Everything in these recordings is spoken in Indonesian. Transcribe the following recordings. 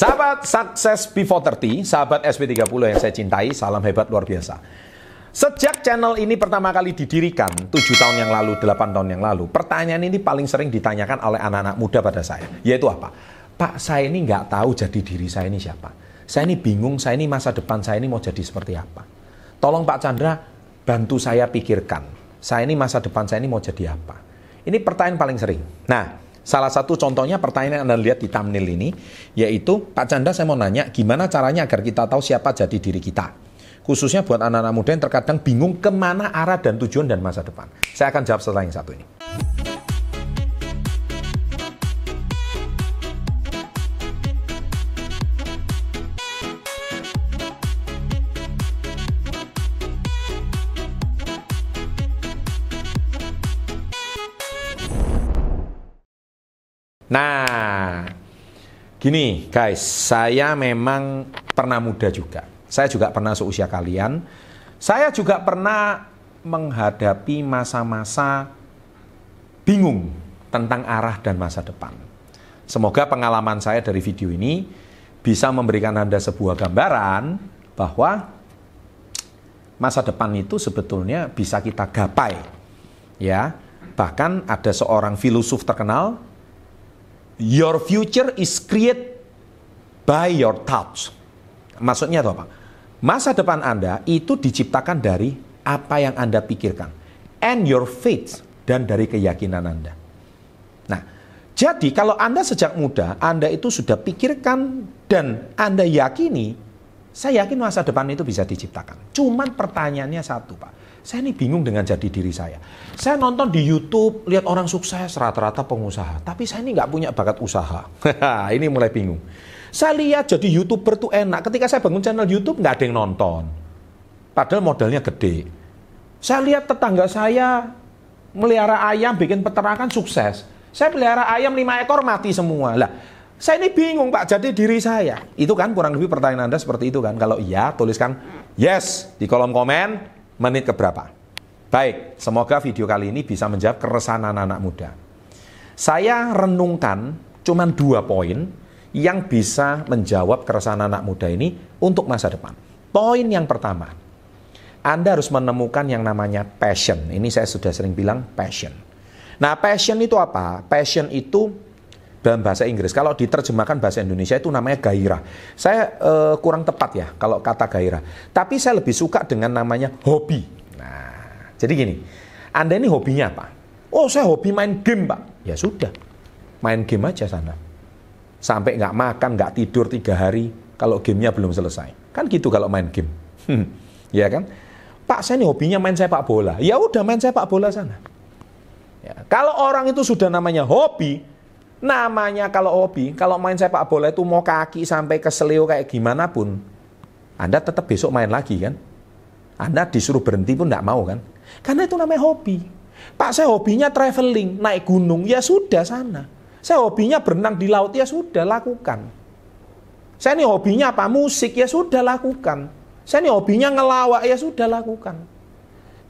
Sahabat sukses before 30, sahabat SP30 yang saya cintai, salam hebat luar biasa. Sejak channel ini pertama kali didirikan 7 tahun yang lalu, 8 tahun yang lalu, pertanyaan ini paling sering ditanyakan oleh anak-anak muda pada saya, yaitu apa? Pak, saya ini nggak tahu jadi diri saya ini siapa. Saya ini bingung, saya ini masa depan saya ini mau jadi seperti apa. Tolong Pak Chandra, bantu saya pikirkan. Saya ini masa depan saya ini mau jadi apa. Ini pertanyaan paling sering. Nah, Salah satu contohnya pertanyaan yang Anda lihat di thumbnail ini, yaitu Pak Chandra saya mau nanya gimana caranya agar kita tahu siapa jadi diri kita. Khususnya buat anak-anak muda yang terkadang bingung ke mana arah dan tujuan dan masa depan. Saya akan jawab setelah yang satu ini. Nah, gini guys, saya memang pernah muda juga. Saya juga pernah seusia kalian. Saya juga pernah menghadapi masa-masa bingung tentang arah dan masa depan. Semoga pengalaman saya dari video ini bisa memberikan Anda sebuah gambaran bahwa masa depan itu sebetulnya bisa kita gapai. Ya, bahkan ada seorang filosof terkenal Your future is created by your thoughts. Maksudnya apa? Masa depan Anda itu diciptakan dari apa yang Anda pikirkan. And your faith dan dari keyakinan Anda. Nah, jadi kalau Anda sejak muda, Anda itu sudah pikirkan dan Anda yakini, saya yakin masa depan itu bisa diciptakan. Cuman pertanyaannya satu, Pak. Saya ini bingung dengan jadi diri saya. Saya nonton di YouTube, lihat orang sukses, rata-rata pengusaha. Tapi saya ini nggak punya bakat usaha. ini mulai bingung. Saya lihat jadi YouTuber tuh enak. Ketika saya bangun channel YouTube, nggak ada yang nonton. Padahal modalnya gede. Saya lihat tetangga saya melihara ayam, bikin peternakan sukses. Saya pelihara ayam lima ekor mati semua. Lah, saya ini bingung Pak, jadi diri saya. Itu kan kurang lebih pertanyaan Anda seperti itu kan. Kalau iya, tuliskan yes di kolom komen menit keberapa? Baik, semoga video kali ini bisa menjawab keresahan anak-anak muda. Saya renungkan cuma dua poin yang bisa menjawab keresahan anak muda ini untuk masa depan. Poin yang pertama, Anda harus menemukan yang namanya passion. Ini saya sudah sering bilang passion. Nah, passion itu apa? Passion itu dalam bahasa Inggris. Kalau diterjemahkan bahasa Indonesia itu namanya gairah. Saya uh, kurang tepat ya kalau kata gairah. Tapi saya lebih suka dengan namanya hobi. Nah, jadi gini. Anda ini hobinya apa? Oh, saya hobi main game, Pak. Ya sudah. Main game aja sana. Sampai nggak makan, nggak tidur tiga hari kalau gamenya belum selesai. Kan gitu kalau main game. ya kan? Pak, saya ini hobinya main sepak bola. Ya udah main sepak bola sana. Ya, kalau orang itu sudah namanya hobi, Namanya kalau hobi, kalau main sepak bola itu mau kaki sampai ke seleo kayak gimana pun, Anda tetap besok main lagi kan? Anda disuruh berhenti pun tidak mau kan? Karena itu namanya hobi. Pak saya hobinya traveling, naik gunung, ya sudah sana. Saya hobinya berenang di laut, ya sudah lakukan. Saya ini hobinya apa? Musik, ya sudah lakukan. Saya ini hobinya ngelawak, ya sudah lakukan.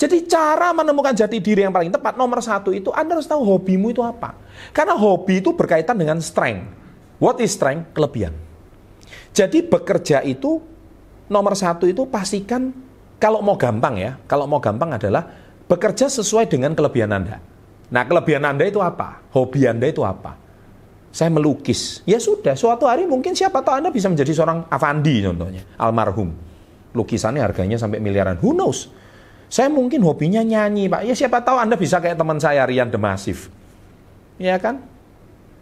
Jadi cara menemukan jati diri yang paling tepat nomor satu itu Anda harus tahu hobimu itu apa. Karena hobi itu berkaitan dengan strength. What is strength? Kelebihan. Jadi bekerja itu nomor satu itu pastikan kalau mau gampang ya, kalau mau gampang adalah bekerja sesuai dengan kelebihan Anda. Nah kelebihan Anda itu apa? Hobi Anda itu apa? Saya melukis. Ya sudah, suatu hari mungkin siapa tahu Anda bisa menjadi seorang Avandi contohnya, almarhum. Lukisannya harganya sampai miliaran. Who knows? Saya mungkin hobinya nyanyi, Pak. Ya siapa tahu Anda bisa kayak teman saya Rian Demasif. Ya kan?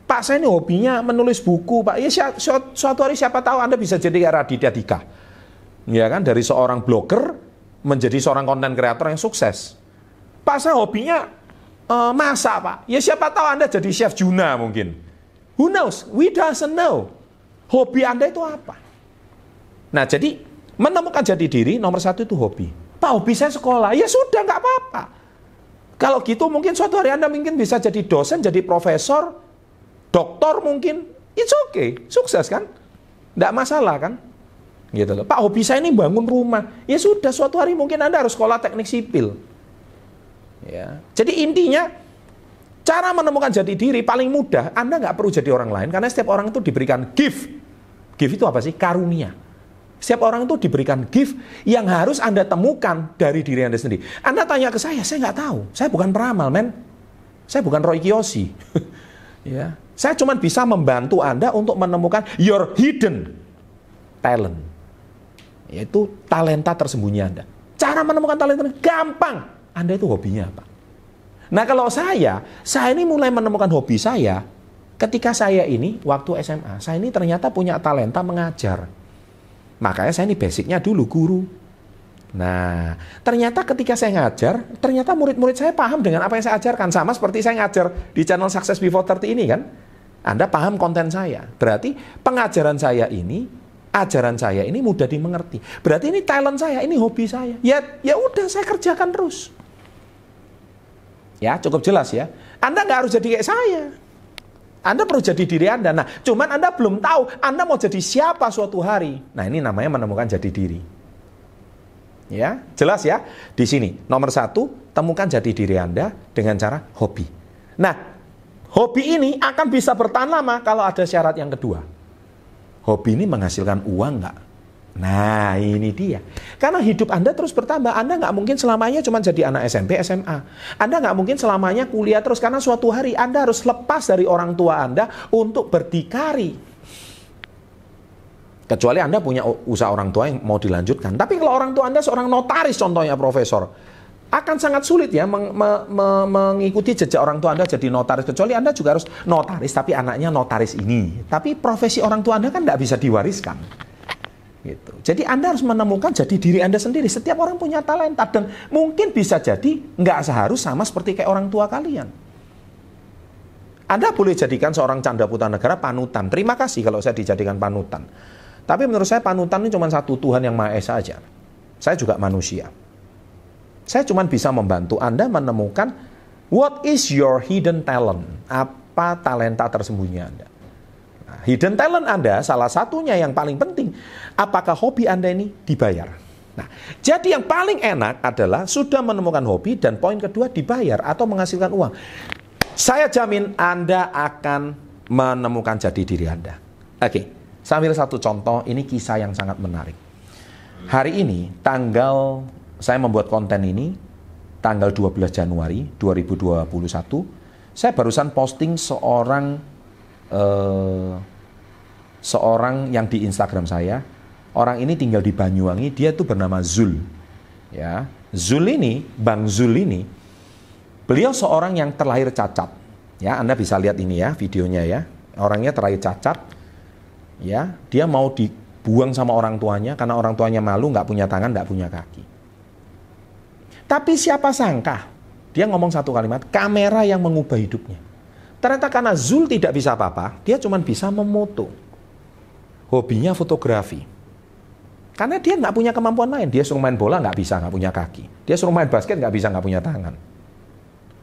Pak saya ini hobinya menulis buku, Pak. Ya suatu hari siapa tahu Anda bisa jadi kayak Raditya Dika. Ya kan? Dari seorang blogger menjadi seorang konten kreator yang sukses. Pak saya hobinya uh, masak, Pak. Ya siapa tahu Anda jadi chef Juna mungkin. Who knows? We doesn't know. Hobi Anda itu apa? Nah, jadi menemukan jati diri nomor satu itu hobi. Pak hobi saya sekolah, ya sudah nggak apa-apa. Kalau gitu mungkin suatu hari Anda mungkin bisa jadi dosen, jadi profesor, doktor mungkin, it's okay, sukses kan? Nggak masalah kan? Gitu loh. Pak hobi saya ini bangun rumah, ya sudah suatu hari mungkin Anda harus sekolah teknik sipil. Ya. Jadi intinya cara menemukan jati diri paling mudah, Anda nggak perlu jadi orang lain karena setiap orang itu diberikan gift Gift itu apa sih? Karunia. Setiap orang itu diberikan gift yang harus Anda temukan dari diri Anda sendiri. Anda tanya ke saya, saya nggak tahu. Saya bukan peramal, men. Saya bukan Roy Kiyoshi. ya. Saya cuma bisa membantu Anda untuk menemukan your hidden talent. Yaitu talenta tersembunyi Anda. Cara menemukan talenta gampang. Anda itu hobinya apa? Nah kalau saya, saya ini mulai menemukan hobi saya ketika saya ini waktu SMA. Saya ini ternyata punya talenta mengajar. Makanya saya ini basicnya dulu guru. Nah, ternyata ketika saya ngajar, ternyata murid-murid saya paham dengan apa yang saya ajarkan. Sama seperti saya ngajar di channel Success Before 30 ini kan. Anda paham konten saya. Berarti pengajaran saya ini, ajaran saya ini mudah dimengerti. Berarti ini talent saya, ini hobi saya. Ya, ya udah saya kerjakan terus. Ya, cukup jelas ya. Anda nggak harus jadi kayak saya. Anda perlu jadi diri Anda. Nah, cuman Anda belum tahu Anda mau jadi siapa suatu hari. Nah, ini namanya menemukan jati diri. Ya, jelas ya. Di sini nomor satu, temukan jati diri Anda dengan cara hobi. Nah, hobi ini akan bisa bertahan lama kalau ada syarat yang kedua. Hobi ini menghasilkan uang nggak? Nah ini dia. Karena hidup Anda terus bertambah. Anda nggak mungkin selamanya cuma jadi anak SMP, SMA. Anda nggak mungkin selamanya kuliah terus. Karena suatu hari Anda harus lepas dari orang tua Anda untuk berdikari. Kecuali Anda punya usaha orang tua yang mau dilanjutkan. Tapi kalau orang tua Anda seorang notaris contohnya profesor. Akan sangat sulit ya meng, me, me, mengikuti jejak orang tua Anda jadi notaris. Kecuali Anda juga harus notaris tapi anaknya notaris ini. Tapi profesi orang tua Anda kan tidak bisa diwariskan. Gitu. Jadi Anda harus menemukan jadi diri Anda sendiri. Setiap orang punya talenta dan mungkin bisa jadi nggak seharus sama seperti kayak orang tua kalian. Anda boleh jadikan seorang canda putra negara panutan. Terima kasih kalau saya dijadikan panutan. Tapi menurut saya panutan ini cuma satu Tuhan yang Maha Esa aja. Saya juga manusia. Saya cuma bisa membantu Anda menemukan what is your hidden talent. Apa talenta tersembunyi Anda. Nah, hidden talent Anda salah satunya yang paling penting. Apakah hobi Anda ini dibayar? Nah, jadi yang paling enak adalah sudah menemukan hobi dan poin kedua dibayar atau menghasilkan uang. Saya jamin Anda akan menemukan jati diri Anda. Oke, sambil satu contoh, ini kisah yang sangat menarik. Hari ini, tanggal saya membuat konten ini tanggal 12 Januari 2021. Saya barusan posting seorang uh, seorang yang di Instagram saya. Orang ini tinggal di Banyuwangi, dia tuh bernama Zul. Ya, Zul ini, Bang Zul ini, beliau seorang yang terlahir cacat. Ya, Anda bisa lihat ini ya videonya ya. Orangnya terlahir cacat. Ya, dia mau dibuang sama orang tuanya karena orang tuanya malu, nggak punya tangan, nggak punya kaki. Tapi siapa sangka, dia ngomong satu kalimat, kamera yang mengubah hidupnya. Ternyata karena Zul tidak bisa apa-apa, dia cuma bisa memoto. Hobinya fotografi. Karena dia nggak punya kemampuan lain. Dia suruh main bola nggak bisa, nggak punya kaki. Dia suruh main basket nggak bisa, nggak punya tangan.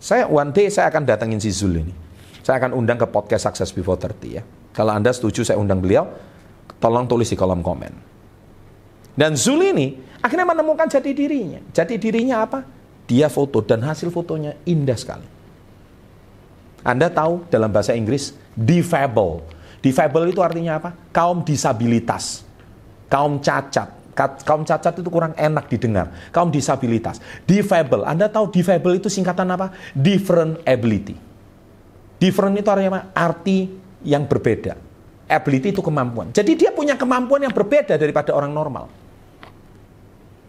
Saya one day saya akan datengin si Zul ini. Saya akan undang ke podcast Success Before 30 ya. Kalau Anda setuju saya undang beliau, tolong tulis di kolom komen. Dan Zul ini Akhirnya menemukan jati dirinya. Jati dirinya apa? Dia foto dan hasil fotonya indah sekali. Anda tahu dalam bahasa Inggris, defable. Defable itu artinya apa? Kaum disabilitas. Kaum cacat. Kaum cacat itu kurang enak didengar. Kaum disabilitas. Defable. Anda tahu defable itu singkatan apa? Different ability. Different itu artinya apa? Arti yang berbeda. Ability itu kemampuan. Jadi dia punya kemampuan yang berbeda daripada orang normal.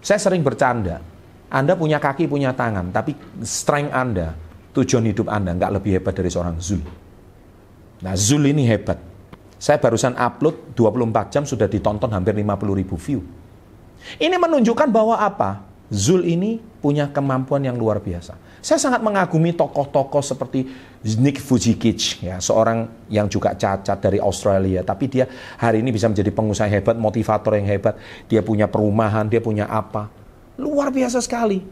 Saya sering bercanda. Anda punya kaki, punya tangan, tapi strength Anda, tujuan hidup Anda nggak lebih hebat dari seorang Zul. Nah, Zul ini hebat. Saya barusan upload 24 jam sudah ditonton hampir 50 ribu view. Ini menunjukkan bahwa apa? Zul ini punya kemampuan yang luar biasa. Saya sangat mengagumi tokoh-tokoh seperti Nick Fujikich, ya, seorang yang juga cacat dari Australia, tapi dia hari ini bisa menjadi pengusaha hebat, motivator yang hebat. Dia punya perumahan, dia punya apa? Luar biasa sekali.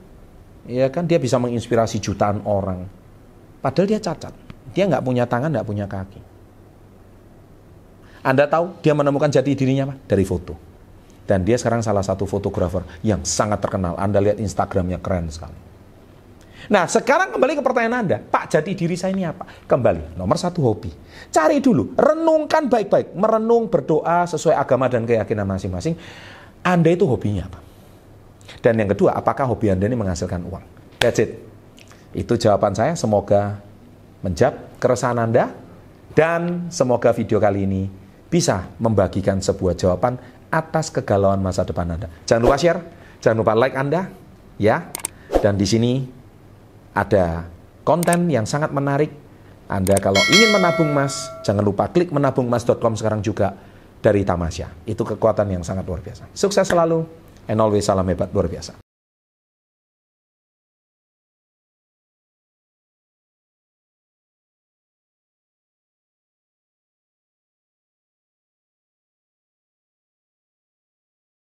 Ya kan, dia bisa menginspirasi jutaan orang. Padahal dia cacat. Dia nggak punya tangan, nggak punya kaki. Anda tahu dia menemukan jati dirinya apa? Dari foto. Dan dia sekarang salah satu fotografer yang sangat terkenal. Anda lihat Instagramnya keren sekali. Nah, sekarang kembali ke pertanyaan Anda. Pak, jati diri saya ini apa? Kembali, nomor satu hobi. Cari dulu, renungkan baik-baik. Merenung, berdoa sesuai agama dan keyakinan masing-masing. Anda itu hobinya apa? Dan yang kedua, apakah hobi Anda ini menghasilkan uang? That's it. Itu jawaban saya. Semoga menjawab keresahan Anda. Dan semoga video kali ini bisa membagikan sebuah jawaban atas kegalauan masa depan Anda. Jangan lupa share, jangan lupa like Anda, ya. Dan di sini ada konten yang sangat menarik. Anda kalau ingin menabung emas, jangan lupa klik menabungmas.com sekarang juga dari Tamasya. Itu kekuatan yang sangat luar biasa. Sukses selalu, and always salam hebat luar biasa.